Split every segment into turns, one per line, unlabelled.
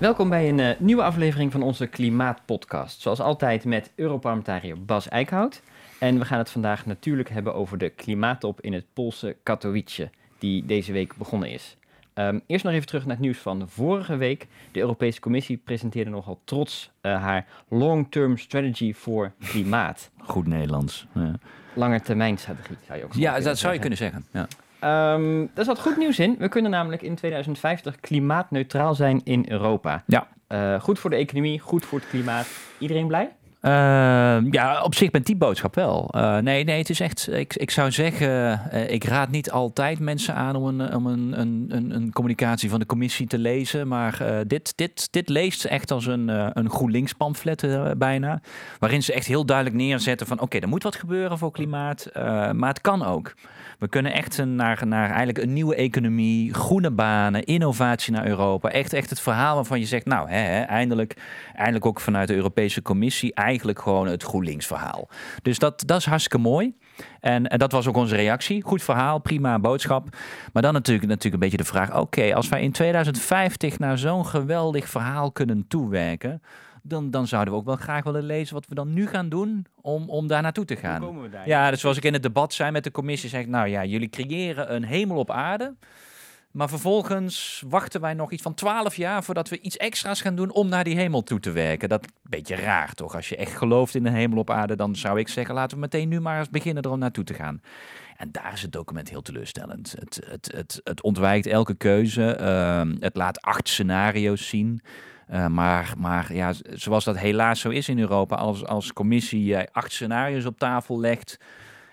Welkom bij een uh, nieuwe aflevering van onze Klimaatpodcast. Zoals altijd met Europarlementariër Bas Eickhout. En we gaan het vandaag natuurlijk hebben over de klimaattop in het Poolse Katowice, die deze week begonnen is. Um, eerst nog even terug naar het nieuws van vorige week. De Europese Commissie presenteerde nogal trots uh, haar long-term strategy voor klimaat.
Goed Nederlands. Ja.
Langetermijnstrategie zou je ook
Ja, dat zeggen. zou je kunnen zeggen. Ja.
Um, daar zat goed nieuws in. We kunnen namelijk in 2050 klimaatneutraal zijn in Europa.
Ja.
Uh, goed voor de economie, goed voor het klimaat. Iedereen blij?
Uh, ja, op zich met die boodschap wel. Uh, nee, nee, het is echt. Ik, ik zou zeggen, uh, ik raad niet altijd mensen aan om een, om een, een, een, communicatie van de commissie te lezen. Maar dit, dit, dit leest echt als een, een GroenLinks pamflet bijna. Waarin ze echt heel duidelijk neerzetten van oké, er moet wat gebeuren voor klimaat. maar het kan ook. We kunnen echt naar, naar eigenlijk een nieuwe economie, groene banen, innovatie naar Europa. Echt, echt het verhaal waarvan je zegt, nou, hè, eindelijk, eindelijk ook vanuit de Europese Commissie, eigenlijk gewoon het GroenLinks verhaal. Dus dat, dat is hartstikke mooi. En, en, dat was ook onze reactie. Goed verhaal, prima boodschap. Maar dan natuurlijk, natuurlijk een beetje de vraag: oké, als wij in 2050 naar zo'n geweldig verhaal kunnen toewerken dan, dan zouden we ook wel graag willen lezen wat we dan nu gaan doen om, om daar naartoe te gaan.
Hoe komen we daar?
Ja, dus zoals ik in het debat zei met de commissie, zeg ik, nou ja, jullie creëren een hemel op aarde. Maar vervolgens wachten wij nog iets van twaalf jaar voordat we iets extra's gaan doen om naar die hemel toe te werken. Dat is een beetje raar toch? Als je echt gelooft in een hemel op aarde, dan zou ik zeggen, laten we meteen nu maar eens beginnen er om naartoe te gaan. En daar is het document heel teleurstellend. Het, het, het, het ontwijkt elke keuze. Uh, het laat acht scenario's zien. Uh, maar, maar ja, zoals dat helaas zo is in Europa, als, als commissie uh, acht scenario's op tafel legt.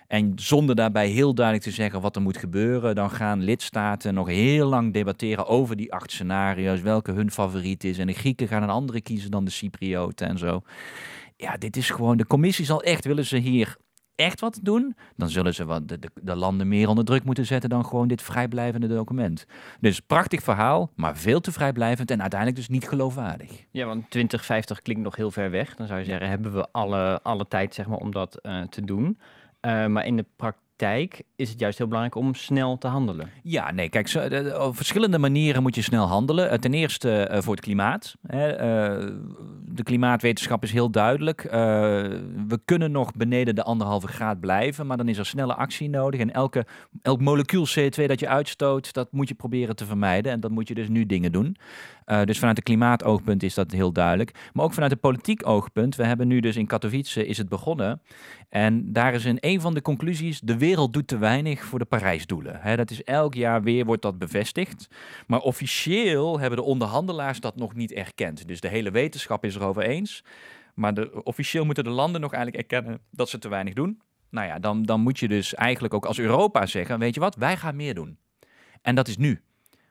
En zonder daarbij heel duidelijk te zeggen wat er moet gebeuren, dan gaan lidstaten nog heel lang debatteren over die acht scenario's, welke hun favoriet is. En de Grieken gaan een andere kiezen dan de Cyprioten en zo. Ja, dit is gewoon, de commissie zal echt, willen ze hier echt wat doen, dan zullen ze wat de, de, de, landen meer onder druk moeten zetten dan gewoon dit vrijblijvende document. Dus prachtig verhaal, maar veel te vrijblijvend en uiteindelijk dus niet geloofwaardig.
Ja, want 2050 klinkt nog heel ver weg. Dan zou je zeggen, hebben we alle, alle tijd zeg maar, om dat uh, te doen. Uh, maar in de praktijk is het juist heel belangrijk om snel te handelen.
Ja, nee, kijk, zo, op verschillende manieren moet je snel handelen. Uh, ten eerste uh, voor het klimaat. Hè. Uh, de klimaatwetenschap is heel duidelijk. we kunnen nog beneden de anderhalve graad blijven, maar dan is er snelle actie nodig. En elke, elk molecuul CO2 dat je uitstoot, dat moet je proberen te vermijden. En dan moet je dus nu dingen doen. dus vanuit de klimaatoogpunt is dat heel duidelijk. Maar ook vanuit het politiek oogpunt. We hebben nu dus in Katowice is het begonnen. En daar is in een van de conclusies de wereld doet te weinig voor de Parijsdoelen. He, dat is elk jaar weer wordt dat bevestigd. Maar officieel hebben de onderhandelaars dat nog niet erkend. Dus de hele wetenschap is erover eens. Maar de, officieel moeten de landen nog eigenlijk erkennen dat ze te weinig doen. Nou ja, dan, dan moet je dus eigenlijk ook als Europa zeggen: weet je wat, wij gaan meer doen. En dat is nu.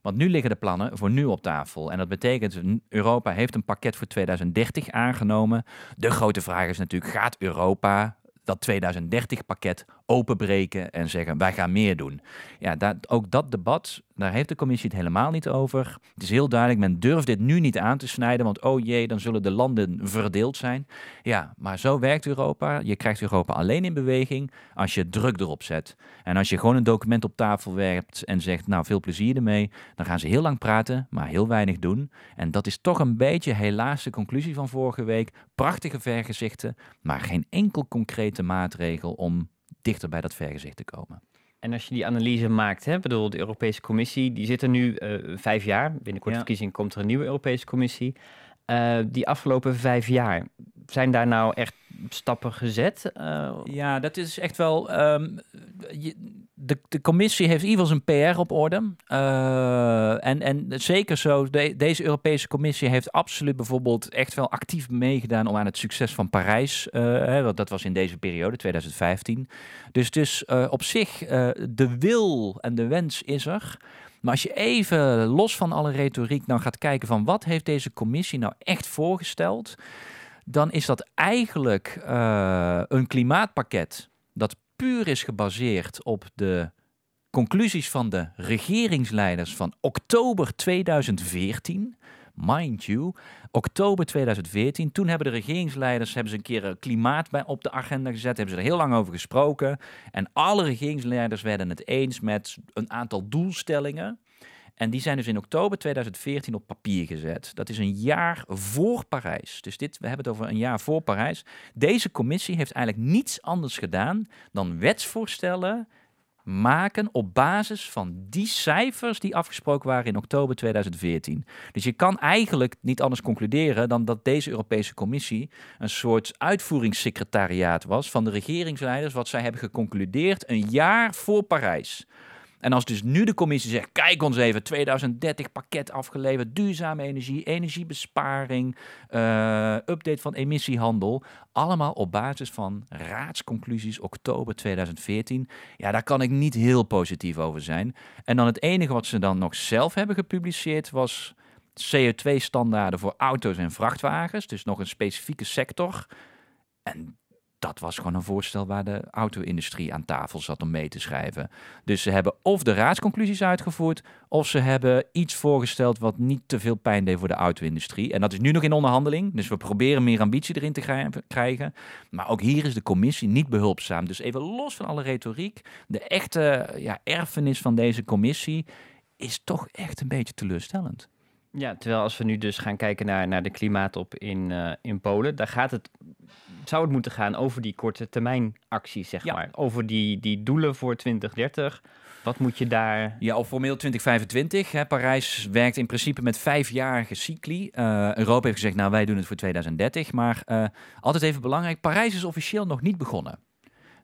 Want nu liggen de plannen voor nu op tafel. En dat betekent, Europa heeft een pakket voor 2030 aangenomen. De grote vraag is natuurlijk, gaat Europa dat 2030-pakket openbreken en zeggen wij gaan meer doen. Ja, ook dat debat, daar heeft de commissie het helemaal niet over. Het is heel duidelijk, men durft dit nu niet aan te snijden, want oh jee, dan zullen de landen verdeeld zijn. Ja, maar zo werkt Europa. Je krijgt Europa alleen in beweging als je druk erop zet. En als je gewoon een document op tafel werpt en zegt, nou veel plezier ermee, dan gaan ze heel lang praten, maar heel weinig doen. En dat is toch een beetje helaas de conclusie van vorige week. Prachtige vergezichten, maar geen enkel concrete maatregel om dichter bij dat vergezicht te komen.
En als je die analyse maakt, hè, bedoel, de Europese Commissie, die zit er nu uh, vijf jaar. Binnenkort ja. verkiezing komt er een nieuwe Europese Commissie. Uh, die afgelopen vijf jaar, zijn daar nou echt stappen gezet?
Uh... Ja, dat is echt wel. Um, je, de, de commissie heeft in zijn PR op orde. Uh, en, en zeker zo, de, deze Europese commissie heeft absoluut bijvoorbeeld echt wel actief meegedaan om aan het succes van Parijs, uh, dat was in deze periode, 2015. Dus, dus uh, op zich, de wil en de wens is er. Maar als je even los van alle retoriek nou gaat kijken van wat heeft deze commissie nou echt voorgesteld, dan is dat eigenlijk een klimaatpakket dat puur is gebaseerd op de conclusies van de regeringsleiders van oktober 2014. mind you, oktober 2014. Toen hebben de regeringsleiders hebben ze een keer klimaat bij, op de agenda gezet. Hebben ze er heel lang over gesproken. En alle regeringsleiders werden het eens met een aantal doelstellingen. En die zijn dus in oktober 2014 op papier gezet. Dat is een jaar voor Parijs. Dus dit, we hebben het over een jaar voor Parijs. Deze commissie heeft eigenlijk niets anders gedaan dan wetsvoorstellen maken op basis van die cijfers die afgesproken waren in oktober 2014. Dus je kan eigenlijk niet anders concluderen dan dat deze Europese Commissie een soort uitvoeringssecretariaat was van de regeringsleiders, wat zij hebben geconcludeerd een jaar voor Parijs. En als dus nu de commissie zegt, kijk ons even, 2030 pakket afgeleverd, duurzame energie, energiebesparing, uh, update van emissiehandel, allemaal op basis van raadsconclusies oktober 2014. Ja, daar kan ik niet heel positief over zijn. En dan het enige wat ze dan nog zelf hebben gepubliceerd was CO2-standaarden voor auto's en vrachtwagens, dus nog een specifieke sector. En dat was gewoon een voorstel waar de auto-industrie aan tafel zat om mee te schrijven. Dus ze hebben of de raadsconclusies uitgevoerd, of ze hebben iets voorgesteld wat niet te veel pijn deed voor de auto-industrie. En dat is nu nog in onderhandeling, dus we proberen meer ambitie erin te krijgen. Maar ook hier is de commissie niet behulpzaam. Dus even los van alle retoriek, de echte ja, erfenis van deze commissie is toch echt een beetje teleurstellend.
Ja, terwijl als we nu dus gaan kijken naar, naar de klimaatop in, uh, in Polen, daar gaat het, zou het moeten gaan over die korte termijn acties, zeg maar. Over die, die doelen voor 2030. Wat moet je daar...
Ja, of formeel 2025. Hè. Parijs werkt in principe met vijfjarige cycli. Uh, Europa heeft gezegd, nou wij doen het voor 2030. Maar uh, altijd even belangrijk, Parijs is officieel nog niet begonnen.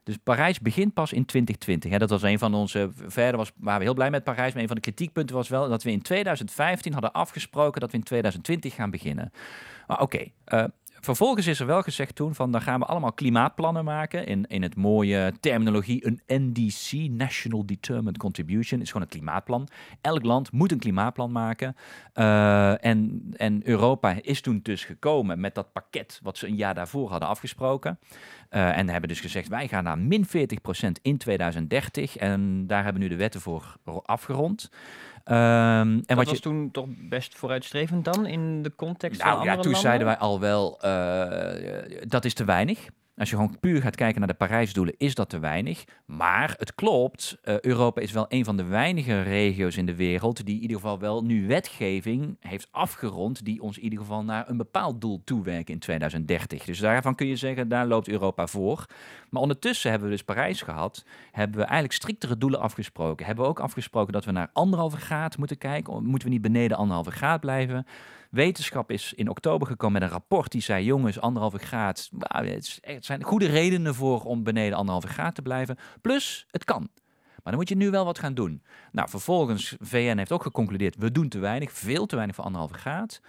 Dus Parijs begint pas in 2020. Hè. Dat was een van onze. Verder was, waren we heel blij met Parijs. Maar een van de kritiekpunten was wel dat we in 2015 hadden afgesproken dat we in 2020 gaan beginnen. Maar oké, uh, Vervolgens is er wel gezegd toen van dan gaan we allemaal klimaatplannen maken. In, in het mooie terminologie, een NDC, National Determined Contribution, is gewoon een klimaatplan. Elk land moet een klimaatplan maken. Uh, en, en Europa is toen dus gekomen met dat pakket wat ze een jaar daarvoor hadden afgesproken. Uh, en hebben dus gezegd, wij gaan naar min 40% in 2030. En daar hebben nu de wetten voor afgerond.
Um, en dat wat was je... toen toch best vooruitstrevend dan in de context nou, van andere
ja, toen
landen?
zeiden wij al wel, uh, dat is te weinig. Als je gewoon puur gaat kijken naar de Parijsdoelen, is dat te weinig. Maar het klopt, uh, Europa is wel een van de weinige regio's in de wereld die in ieder geval wel nu wetgeving heeft afgerond die ons in ieder geval naar een bepaald doel toewerken in 2030. Dus daarvan kun je zeggen, daar loopt Europa voor. Maar ondertussen hebben we dus Parijs gehad, hebben we eigenlijk striktere doelen afgesproken. Hebben we ook afgesproken dat we naar anderhalve graad moeten kijken, moeten we niet beneden anderhalve graad blijven. Wetenschap is in oktober gekomen met een rapport die zei: jongens, anderhalve graad. Het, zijn goede redenen voor om beneden anderhalve graad te blijven. Plus, het kan. Maar dan moet je nu wel wat gaan doen. Nou, vervolgens, VN heeft ook geconcludeerd: we doen te weinig, veel te weinig voor anderhalve graad.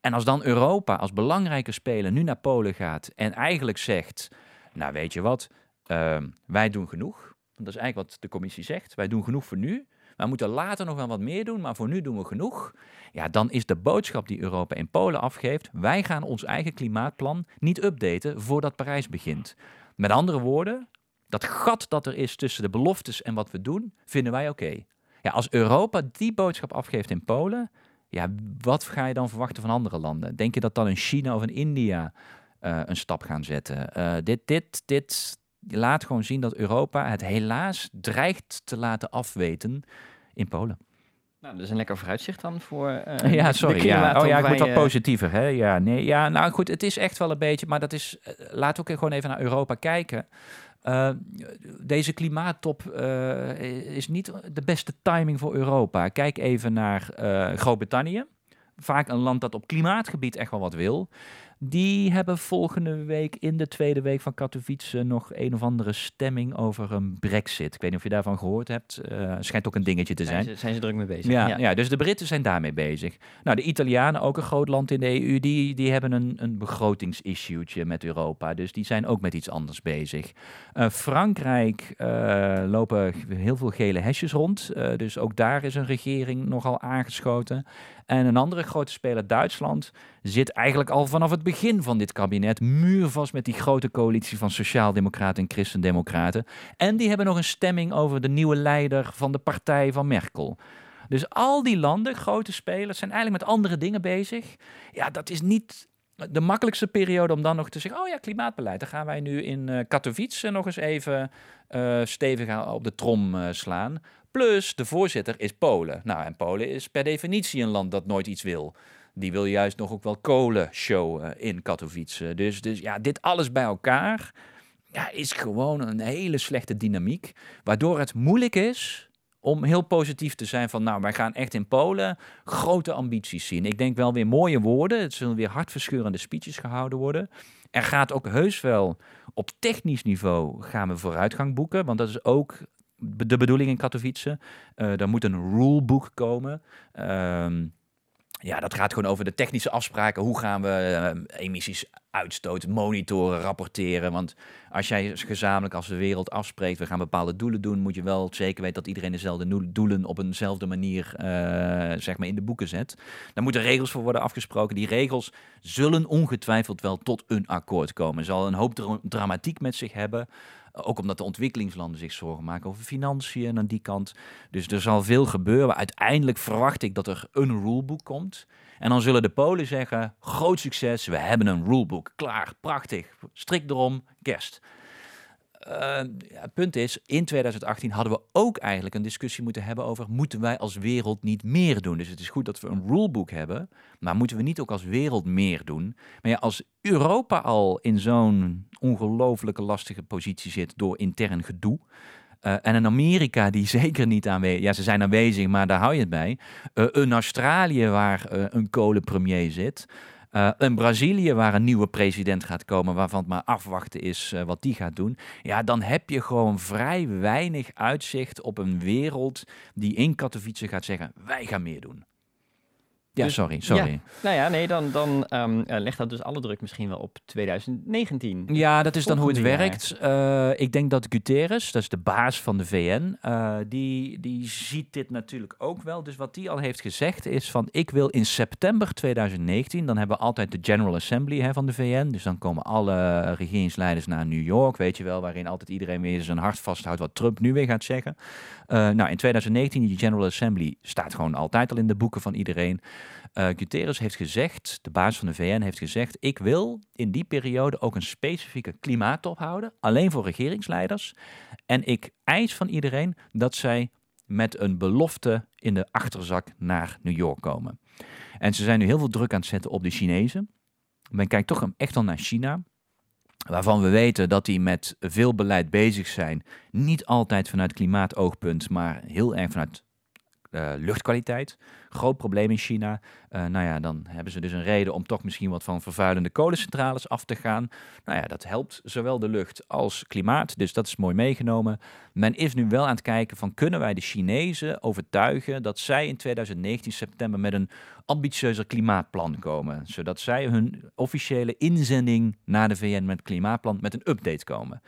En als dan Europa als belangrijke speler nu naar Polen gaat en eigenlijk zegt: Nou, weet je wat, ehm, wij doen genoeg. Dat is eigenlijk wat de commissie zegt. Wij doen genoeg voor nu. We moeten later nog wel wat meer doen, maar voor nu doen we genoeg. Ja, dan is de boodschap die Europa in Polen afgeeft: wij gaan ons eigen klimaatplan niet updaten voordat Parijs begint. Met andere woorden, dat gat dat er is tussen de beloftes en wat we doen, vinden wij oké. Ja, als Europa die boodschap afgeeft in Polen, ja, wat ga je dan verwachten van andere landen? Denk je dat dan een China of een India uh, een stap gaan zetten? Uh, dit, dit, dit, laat gewoon zien dat Europa het helaas dreigt te laten afweten in Polen.
Nou, dat is een lekker vooruitzicht dan voor. Uh,
ja, sorry. Ja. Oh ja, ik moet wat positiever. Hè? Ja, nee, ja, nou goed, het is echt wel een beetje, maar dat is. Uh, laat ook gewoon even naar Europa kijken. Uh, deze klimaattop is niet de beste timing voor Europa. Kijk even naar Groot-Brittannië. Vaak een land dat op klimaatgebied echt wel wat wil. Die hebben volgende week in de tweede week van Katowice nog een of andere stemming over een brexit. Ik weet niet of je daarvan gehoord hebt. Uh, schijnt ook een dingetje te zijn.
Zijn ze, zijn ze druk mee bezig.
Ja, ja. dus de Britten zijn daarmee bezig. Nou, de Italianen, ook een groot land in de EU, die, die hebben een, een begrotingsissue'tje met Europa. Dus die zijn ook met iets anders bezig. Uh, Frankrijk uh, lopen heel veel gele hesjes rond. dus ook daar is een regering nogal aangeschoten. En een andere grote speler, Duitsland, zit eigenlijk al vanaf het begin van dit kabinet muurvast met die grote coalitie van Sociaaldemocraten en Christendemocraten. En die hebben nog een stemming over de nieuwe leider van de partij van Merkel. Dus al die landen, grote spelers, zijn eigenlijk met andere dingen bezig. Ja, dat is niet de makkelijkste periode om dan nog te zeggen: oh ja, klimaatbeleid. Dan gaan wij nu in uh, Katowice nog eens even uh, stevig op de trom uh, slaan. Plus, de voorzitter is Polen. Nou, en Polen is per definitie een land dat nooit iets wil. Die wil juist nog ook wel kolen showen in Katowice. Dus, dus ja, dit alles bij elkaar ja, is gewoon een hele slechte dynamiek. Waardoor het moeilijk is om heel positief te zijn van, nou, wij gaan echt in Polen grote ambities zien. Ik denk wel weer mooie woorden. Het zullen weer hartverscheurende speeches gehouden worden. Er gaat ook heus wel op technisch niveau gaan we vooruitgang boeken, want dat is ook de bedoeling in Katowice. Uh, er moet een rulebook komen. Um, ja, dat gaat gewoon over de technische afspraken. Hoe gaan we uh, emissies uitstoot monitoren, rapporteren? Want als jij gezamenlijk als de wereld afspreekt, we gaan bepaalde doelen doen, moet je wel zeker weten dat iedereen dezelfde doelen op eenzelfde manier uh, zeg maar in de boeken zet. Daar moeten regels voor worden afgesproken. Die regels zullen ongetwijfeld wel tot een akkoord komen. Zal een hoop dramatiek met zich hebben. Ook omdat de ontwikkelingslanden zich zorgen maken over financiën aan die kant. Dus er zal veel gebeuren. Uiteindelijk verwacht ik dat er een rulebook komt. En dan zullen de Polen zeggen: groot succes, we hebben een rulebook. Klaar, prachtig. Strik erom, kerst. Uh, het punt is, in 2018 hadden we ook eigenlijk een discussie moeten hebben over moeten wij als wereld niet meer doen. Dus het is goed dat we een rulebook hebben, maar moeten we niet ook als wereld meer doen? Maar ja, als Europa al in zo'n ongelooflijke lastige positie zit door intern gedoe, uh, en een Amerika die zeker niet aanwezig... Ja, ze zijn aanwezig, maar daar hou je het bij. Uh, een Australië waar uh, een kolenpremier zit. Uh, in Brazilië, waar een nieuwe president gaat komen, waarvan het maar afwachten is uh, wat die gaat doen. Ja, dan heb je gewoon vrij weinig uitzicht op een wereld die in Katowice gaat zeggen: wij gaan meer doen. Ja, dus, sorry, sorry.
Ja, nou ja, nee, dan, dan um, legt dat dus alle druk misschien wel op 2019.
Ja, dat is dan hoe het werkt. Uh, ik denk dat Guterres, dat is de baas van de VN, uh, die, die ziet dit natuurlijk ook wel. Dus wat die al heeft gezegd is van, ik wil in september 2019, dan hebben we altijd de General Assembly hè, van de VN. Dus dan komen alle regeringsleiders naar New York, weet je wel, waarin altijd iedereen weer zijn hart vasthoudt wat Trump nu weer gaat zeggen. Uh, nou, in 2019, die General Assembly staat gewoon altijd al in de boeken van iedereen. Uh, Guterres heeft gezegd, de baas van de VN heeft gezegd, ik wil in die periode ook een specifieke klimaattop houden, alleen voor regeringsleiders. En ik eis van iedereen dat zij met een belofte in de achterzak naar New York komen. En ze zijn nu heel veel druk aan het zetten op de Chinezen. Men kijkt toch echt wel naar China waarvan we weten dat die met veel beleid bezig zijn. Niet altijd vanuit klimaatoogpunt, maar heel erg vanuit uh, luchtkwaliteit. Groot probleem in China. Uh, nou ja, dan hebben ze dus een reden om toch misschien wat van vervuilende kolencentrales af te gaan. Nou ja, dat helpt zowel de lucht als klimaat. Dus dat is mooi meegenomen. Men is nu wel aan het kijken van kunnen wij de Chinezen overtuigen dat zij in 2019 september met een ambitieuzer klimaatplan komen. Zodat zij hun officiële inzending naar de VN met klimaatplan met een update komen.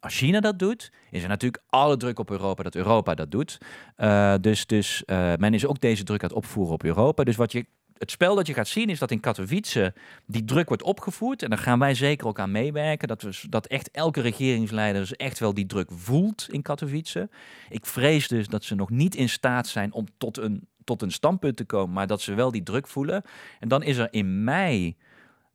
Als China dat doet, is er natuurlijk alle druk op Europa dat Europa dat doet. Uh, dus dus uh, men is ook deze druk aan het opvoeren op Europa. Dus wat je, het spel dat je gaat zien is dat in Katowice die druk wordt opgevoerd. En daar gaan wij zeker ook aan meewerken. Dat, we, dat echt elke regeringsleider dus echt wel die druk voelt in Katowice. Ik vrees dus dat ze nog niet in staat zijn om tot een, tot een standpunt te komen. Maar dat ze wel die druk voelen. En dan is er in mei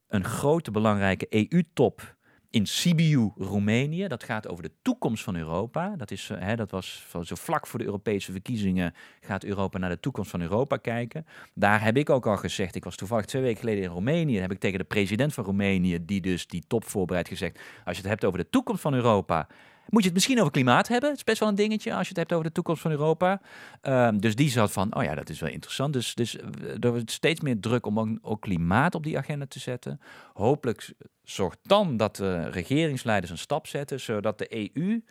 een grote belangrijke EU-top in Sibiu, Roemenië. Dat gaat over de toekomst van Europa. Dat, is, eh, hè, dat was zo vlak voor de Europese verkiezingen gaat Europa naar de toekomst van Europa kijken. Daar heb ik ook al gezegd, ik was toevallig twee weken geleden in Roemenië, heb ik tegen de president van Roemenië, die dus die top voorbereidt, gezegd, als je het hebt over de toekomst van Europa, moet je het misschien over klimaat hebben. Het is best wel een dingetje als je het hebt over de toekomst van Europa. Um, dus die zat van, oh ja, dat is wel interessant. Dus, dus eh, er wordt steeds meer druk om ook, klimaat op die agenda te zetten. Hopelijk zorgt dan dat de regeringsleiders een stap zetten, zodat de EU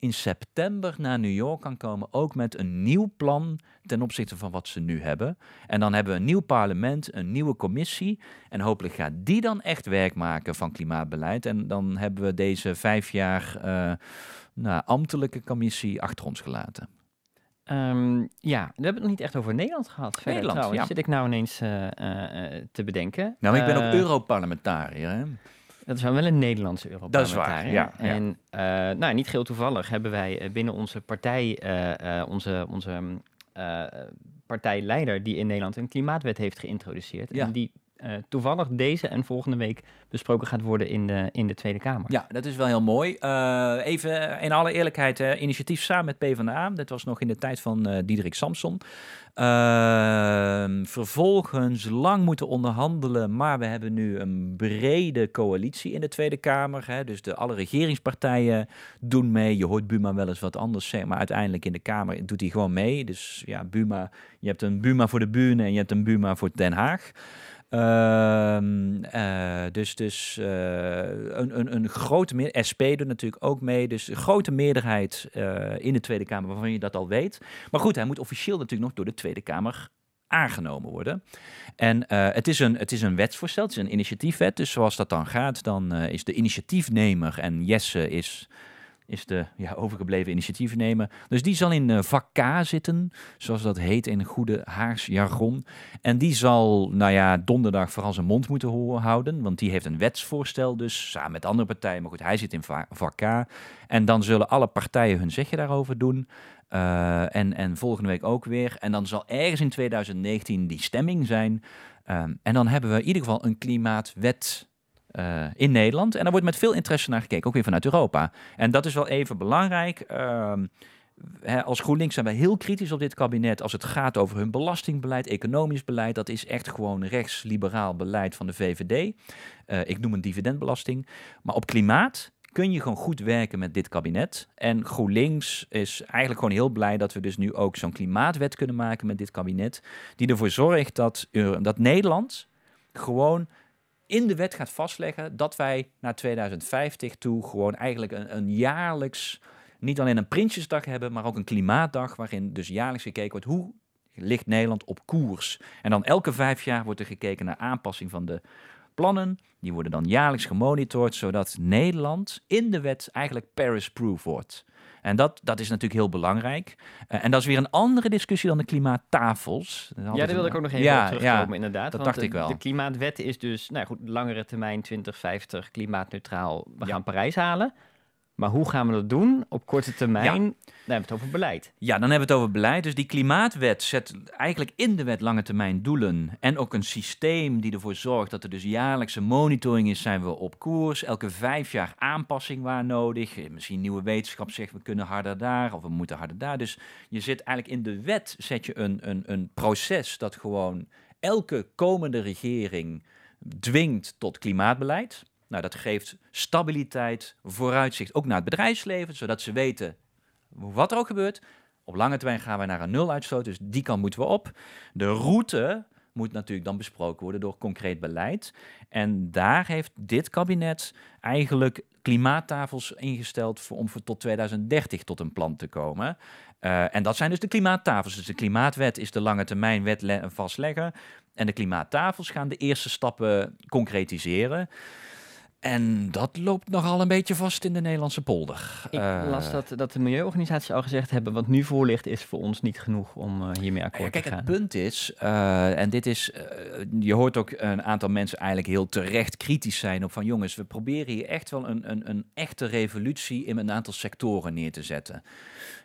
in september naar New York kan komen, ook met een nieuw plan ten opzichte van wat ze nu hebben. En dan hebben we een nieuw parlement, een nieuwe commissie. En hopelijk gaat die dan echt werk maken van klimaatbeleid. En dan hebben we deze vijf jaar uh, nou, ambtelijke commissie achter ons gelaten.
Um, ja, we hebben het nog niet echt over Nederland gehad. Verder, Nederland, trouwens, ja. zit ik nou ineens uh, uh, te bedenken.
Nou, ik ben ook Europarlementariër. Hè?
Dat is wel een Nederlandse Europarlementariër.
Dat is waar,
ja. En uh, nou, niet geheel toevallig hebben wij binnen onze partij, uh, onze, onze partijleider die in Nederland een klimaatwet heeft geïntroduceerd.
Ja.
En die eh, toevallig deze en volgende week besproken gaat worden in de, in de Tweede Kamer.
Ja, dat is wel heel mooi. Eh, even in alle eerlijkheid, eh, initiatief samen met PvdA. Dat was nog in de tijd van Diederik Samson. Ehm, vervolgens lang moeten onderhandelen, maar we hebben nu een brede coalitie in de Tweede Kamer. Hè. Dus de, alle regeringspartijen doen mee. Je hoort Buma wel eens wat anders zeggen, maar uiteindelijk in de Kamer doet hij gewoon mee. Dus ja, Buma, je hebt een Buma voor de Buren en je hebt een Buma voor Den Haag. Ehm, eh, dus dus eh, een, een, een grote meer SP doet natuurlijk ook mee. Dus een grote meerderheid eh, in de Tweede Kamer waarvan je dat al weet. Maar goed, hij moet officieel natuurlijk nog door de Tweede Kamer aangenomen worden. En eh, het, is een, het is een wetsvoorstel, het is een initiatiefwet. Dus zoals dat dan gaat, dan eh, is de initiatiefnemer en Jesse is, is de ja, overgebleven initiatiefnemer. Dus die zal in eh, vak zitten, zoals dat heet in goede Haags jargon. En die zal, nou ja, donderdag vooral zijn mond moeten ho- houden, want die heeft een wetsvoorstel dus, samen met andere partijen. Maar goed, hij zit in va- vak. En dan zullen alle partijen hun zegje daarover doen. Eh, en, en volgende week ook weer. En dan zal ergens in 2019 die stemming zijn. Ehm, en dan hebben we in ieder geval een klimaatwet eh, in Nederland. En daar wordt met veel interesse naar gekeken, ook weer vanuit Europa. En dat is wel even belangrijk. Ehm, als GroenLinks zijn wij heel kritisch op dit kabinet als het gaat over hun belastingbeleid, economisch beleid. Dat is echt gewoon rechts-liberaal beleid van de VVD. Eh, ik noem een dividendbelasting. Maar op klimaat kun je gewoon goed werken met dit kabinet. En GroenLinks is eigenlijk gewoon heel blij dat we dus nu ook zo'n klimaatwet kunnen maken met dit kabinet. Die ervoor zorgt dat, dat Nederland gewoon in de wet gaat vastleggen dat wij naar 2050 toe gewoon eigenlijk een, een jaarlijks, niet alleen een Prinsjesdag hebben, maar ook een klimaatdag waarin dus jaarlijks gekeken wordt hoe ligt Nederland op koers. En dan elke vijf jaar wordt er gekeken naar aanpassing van de plannen. Die worden dan jaarlijks gemonitord, zodat Nederland in de wet eigenlijk Paris-proof wordt. En dat, dat is natuurlijk heel belangrijk. Eh, en dat is weer een andere discussie dan de klimaattafels.
Ja, daar wilde ik ook nog even
Ja,
op terugkomen,
ja.
inderdaad.
dat
want
dacht ik
de-
wel.
De klimaatwet is dus, nou goed, langere termijn 2050, klimaatneutraal. We
Ja.
gaan Parijs halen. Maar hoe gaan we dat doen op korte termijn? Dan hebben we het over beleid.
Ja, dan hebben we het over beleid. Dus die klimaatwet zet eigenlijk in de wet lange termijn doelen. En ook een systeem die ervoor zorgt dat er dus jaarlijkse monitoring is, zijn we op koers. Elke vijf jaar aanpassing waar nodig. Eh, Misschien nieuwe wetenschap zegt we kunnen harder daar of we moeten harder daar. Dus je zit eigenlijk in de wet, zet je een, een, een proces dat gewoon elke komende regering dwingt tot klimaatbeleid. Nou, dat geeft stabiliteit, vooruitzicht, ook naar het bedrijfsleven, zodat ze weten wat er ook gebeurt. Op lange termijn gaan wij naar een nuluitstoot, dus die kant moeten we op. De route moet natuurlijk dan besproken worden door concreet beleid. En daar heeft dit kabinet eigenlijk klimaattafels ingesteld voor, om voor tot 2030 tot een plan te komen. Eh, en dat zijn dus de klimaattafels. Dus de klimaatwet is de lange termijn wet le- vastleggen. En de klimaattafels gaan de eerste stappen concretiseren. En dat loopt nogal een beetje vast in de Nederlandse polder.
Ik
Eh,
las dat, dat de milieuorganisaties al gezegd hebben, wat nu voor ligt is voor ons niet genoeg om eh, hiermee
Ja,
akkoord
kijk,
te gaan.
het punt is, eh, en dit is, je hoort ook een aantal mensen eigenlijk heel terecht kritisch zijn op van jongens, we proberen hier echt wel een, een, een echte revolutie in een aantal sectoren neer te zetten.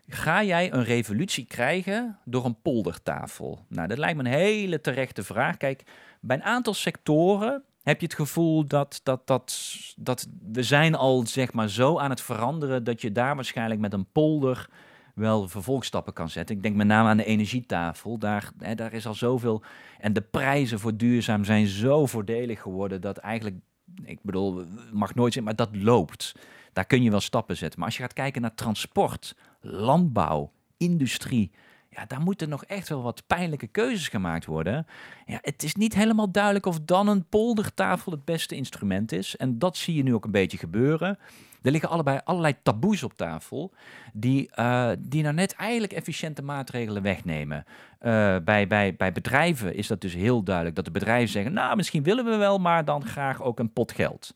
Ga jij een revolutie krijgen door een poldertafel? Nou, dat lijkt me een hele terechte vraag. Kijk, bij een aantal sectoren heb je het gevoel dat, dat, dat, dat we zijn al zeg maar zo aan het veranderen dat je daar waarschijnlijk met een polder wel vervolgstappen kan zetten. Ik denk met name aan de energietafel. Daar, hè, daar is al zoveel. En de prijzen voor duurzaam zijn zo voordelig geworden dat eigenlijk, ik bedoel, mag nooit zijn, maar dat loopt. Daar kun je wel stappen zetten. Maar als je gaat kijken naar transport, landbouw, industrie. Ja, daar moeten nog echt wel wat pijnlijke keuzes gemaakt worden. Ja, het is niet helemaal duidelijk of dan een poldertafel het beste instrument is. En dat zie je nu ook een beetje gebeuren. Er liggen allebei allerlei taboes op tafel die, eh, die nou net eigenlijk efficiënte maatregelen wegnemen. Eh, bij, bij, bij bedrijven is dat dus heel duidelijk dat de bedrijven zeggen, nou misschien willen we wel, maar dan graag ook een pot geld.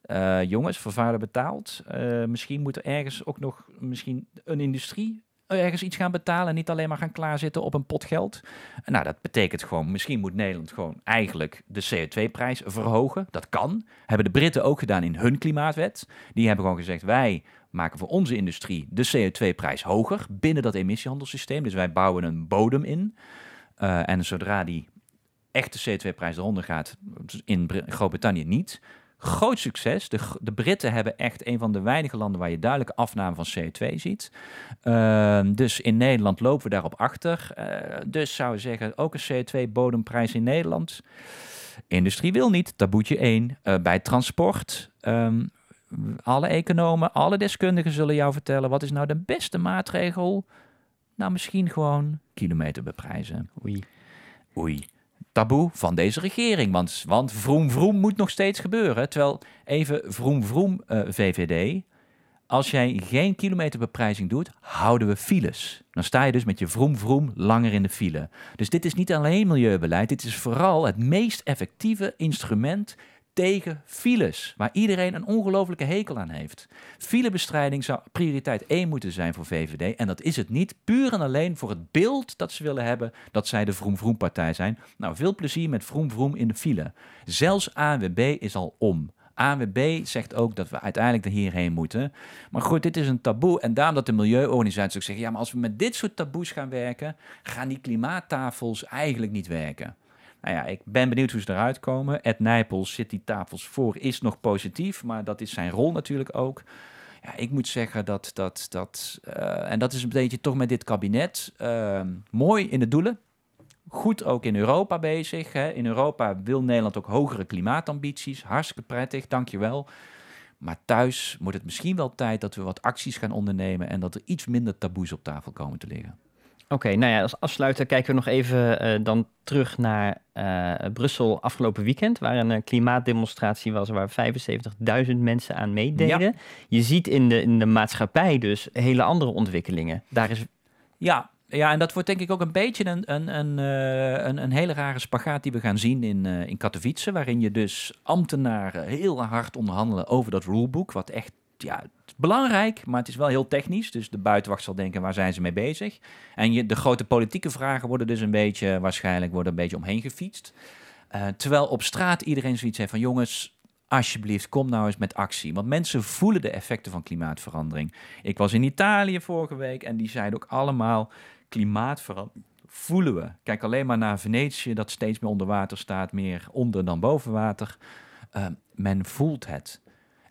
Eh, jongens, vervuiler betaalt. Eh, misschien moet er ergens ook nog misschien een industrie ergens iets gaan betalen en niet alleen maar gaan klaarzitten op een pot geld. Nou, dat betekent gewoon, misschien moet Nederland gewoon eigenlijk de CO2-prijs verhogen. Dat kan. Hebben de Britten ook gedaan in hun klimaatwet. Die hebben gewoon gezegd, wij maken voor onze industrie de CO2-prijs hoger binnen dat emissiehandelssysteem. Dus wij bouwen een bodem in. Uh, en zodra die echte CO2-prijs eronder gaat, in Groot-Brittannië niet. Groot succes. De, de, Britten hebben echt een van de weinige landen waar je duidelijke afname van CO2 ziet. Uh, dus in Nederland lopen we daarop achter. Uh, dus zou je zeggen, ook een CO2-bodemprijs in Nederland. Industrie wil niet, taboetje 1. Uh, bij transport, um, alle economen, alle deskundigen zullen jou vertellen... wat is nou de beste maatregel? Nou, misschien gewoon kilometer beprijzen.
Oei.
Oei taboe van deze regering. Want, want vroom vroom moet nog steeds gebeuren. Terwijl even vroom vroom eh, VVD. Als jij geen kilometerbeprijzing doet, houden we files. Dan sta je dus met je vroom vroom langer in de file. Dus dit is niet alleen milieubeleid, dit is vooral het meest effectieve instrument tegen files, waar iedereen een ongelofelijke hekel aan heeft. Filebestrijding zou prioriteit 1 moeten zijn voor VVD en dat is het niet, puur en alleen voor het beeld dat ze willen hebben dat zij de Vroom Vroom partij zijn. Nou, veel plezier met Vroom Vroom in de file. Zelfs ANWB is al om. ANWB zegt ook dat we uiteindelijk er hierheen moeten. Maar goed, dit is een taboe. En daarom dat de milieuorganisaties ook zeggen... ja, maar als we met dit soort taboes gaan werken... gaan die klimaattafels eigenlijk niet werken. Nou ja, ik ben benieuwd hoe ze eruit komen. Ed Nijpels zit die tafels voor, is nog positief, maar dat is zijn rol natuurlijk ook. Ja, ik moet zeggen dat, dat, dat uh, en dat is een beetje toch met dit kabinet, uh, mooi in de doelen. Goed ook in Europa bezig. Hè. In Europa wil Nederland ook hogere klimaatambities. Hartstikke prettig, dankjewel. Maar thuis wordt het misschien wel tijd dat we wat acties gaan ondernemen en dat er iets minder taboes op tafel komen te liggen.
Oké, nou ja, als afsluiter kijken we nog even uh, dan terug naar uh, Brussel afgelopen weekend, waar een uh, klimaatdemonstratie was waar 75.000 mensen aan meededen. Ja. Je ziet in de, in de maatschappij dus hele andere ontwikkelingen. Daar is...
Ja, ja, en dat wordt denk ik ook een beetje een, een, een, een, een hele rare spagaat die we gaan zien in, in Katowice, waarin je dus ambtenaren heel hard onderhandelen over dat rulebook, wat echt ja, belangrijk, maar het is wel heel technisch. Dus de buitenwacht zal denken, waar zijn ze mee bezig? En je, de grote politieke vragen worden dus een beetje, waarschijnlijk worden een beetje omheen gefietst. Uh, terwijl op straat iedereen zoiets heeft van, jongens, alsjeblieft, kom nou eens met actie. Want mensen voelen de effecten van klimaatverandering. Ik was in Italië vorige week en die zeiden ook allemaal, klimaatverandering voelen we. Kijk alleen maar naar Venetië, dat steeds meer onder water staat, meer onder dan boven water. Uh, men voelt het.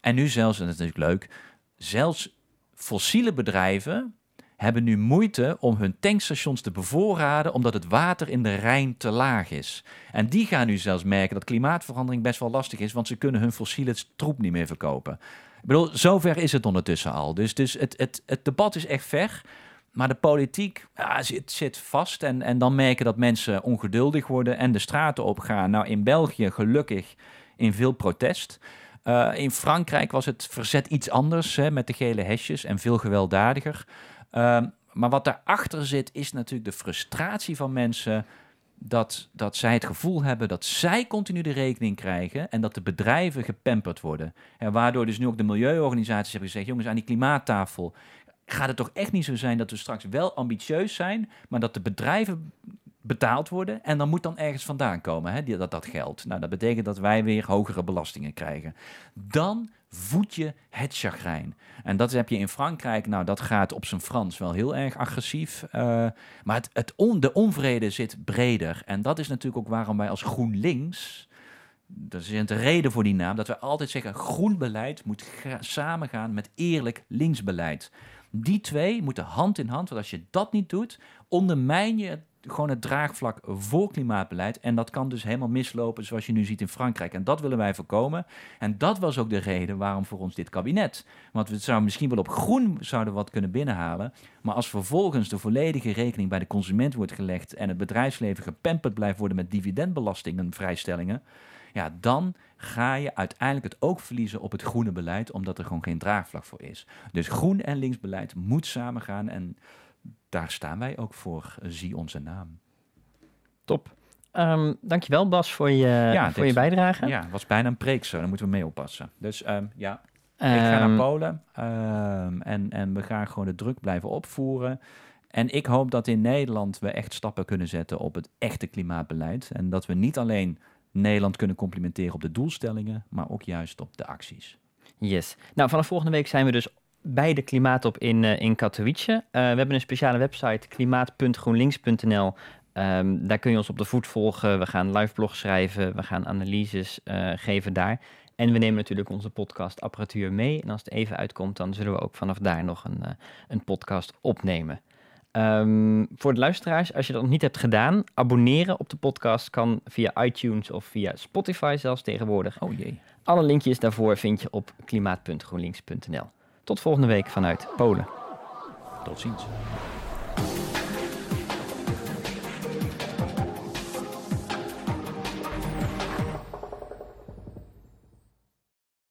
En nu zelfs, en dat is natuurlijk leuk, zelfs fossiele bedrijven hebben nu moeite om hun tankstations te bevoorraden omdat het water in de Rijn te laag is. En die gaan nu zelfs merken dat klimaatverandering best wel lastig is, want ze kunnen hun fossiele troep niet meer verkopen. Ik bedoel, zover is het ondertussen al. Dus, dus het, het, het debat is echt ver. Maar de politiek ja, zit, zit vast. En, en dan merken dat mensen ongeduldig worden en de straten opgaan. Nou, in België gelukkig in veel protest. Uh, in Frankrijk was het verzet iets anders hè, met de gele hesjes en veel gewelddadiger. Uh, maar wat daarachter zit, is natuurlijk de frustratie van mensen. Dat, dat zij het gevoel hebben dat zij continu de rekening krijgen en dat de bedrijven gepamperd worden. En waardoor dus nu ook de milieuorganisaties hebben gezegd: jongens, aan die klimaattafel gaat het toch echt niet zo zijn dat we straks wel ambitieus zijn, maar dat de bedrijven betaald worden. En dan moet dan ergens vandaan komen, hè, die, dat, dat geld. Nou, dat betekent dat wij weer hogere belastingen krijgen. Dan voed je het chagrijn. En dat heb je in Frankrijk. Nou, dat gaat op zijn Frans wel heel erg agressief. Uh, maar het, het on, de onvrede zit breder. En dat is natuurlijk ook waarom wij als GroenLinks... Dat is de reden voor die naam, dat we altijd zeggen: groen beleid moet samengaan met eerlijk linksbeleid. Die twee moeten hand in hand, want als je dat niet doet, ondermijn je gewoon het draagvlak voor klimaatbeleid. En dat kan dus helemaal mislopen zoals je nu ziet in Frankrijk. En dat willen wij voorkomen. En dat was ook de reden waarom voor ons dit kabinet. Want we zouden misschien wel op groen zouden wat kunnen binnenhalen. Maar als vervolgens de volledige rekening bij de consument wordt gelegd en het bedrijfsleven gepamperd blijft worden met dividendbelastingen en vrijstellingen. Ja, dan ga je uiteindelijk het ook verliezen op het groene beleid, omdat er gewoon geen draagvlak voor is. Dus groen en linksbeleid moet samengaan. En daar staan wij ook voor. Zie onze naam.
Top. Um, dankjewel Bas voor je, voor je bijdrage.
Ja, was bijna een preek zo. Daar moeten we mee oppassen. Dus um, ja, ik ga naar ehm, Polen en, en we gaan gewoon de druk blijven opvoeren. En ik hoop dat in Nederland we echt stappen kunnen zetten op het echte klimaatbeleid. En dat we niet alleen Nederland kunnen complimenteren op de doelstellingen, maar ook juist op de acties.
Yes. Nou, vanaf volgende week zijn we dus bij de klimaatop in, uh, in Katowice. Uh, we hebben een speciale website, klimaat.groenlinks.nl. Ehm, daar kun je ons op de voet volgen. We gaan live blog schrijven. We gaan analyses eh, geven daar. En we nemen natuurlijk onze podcastapparatuur mee. En als het even uitkomt, dan zullen we ook vanaf daar nog een, eh, een podcast opnemen. Ehm, voor de luisteraars, als je dat nog niet hebt gedaan, abonneren op de podcast kan via iTunes of via Spotify zelfs tegenwoordig.
Oh jee.
Alle linkjes daarvoor vind je op klimaat.groenlinks.nl. Tot volgende week vanuit Polen.
Tot ziens.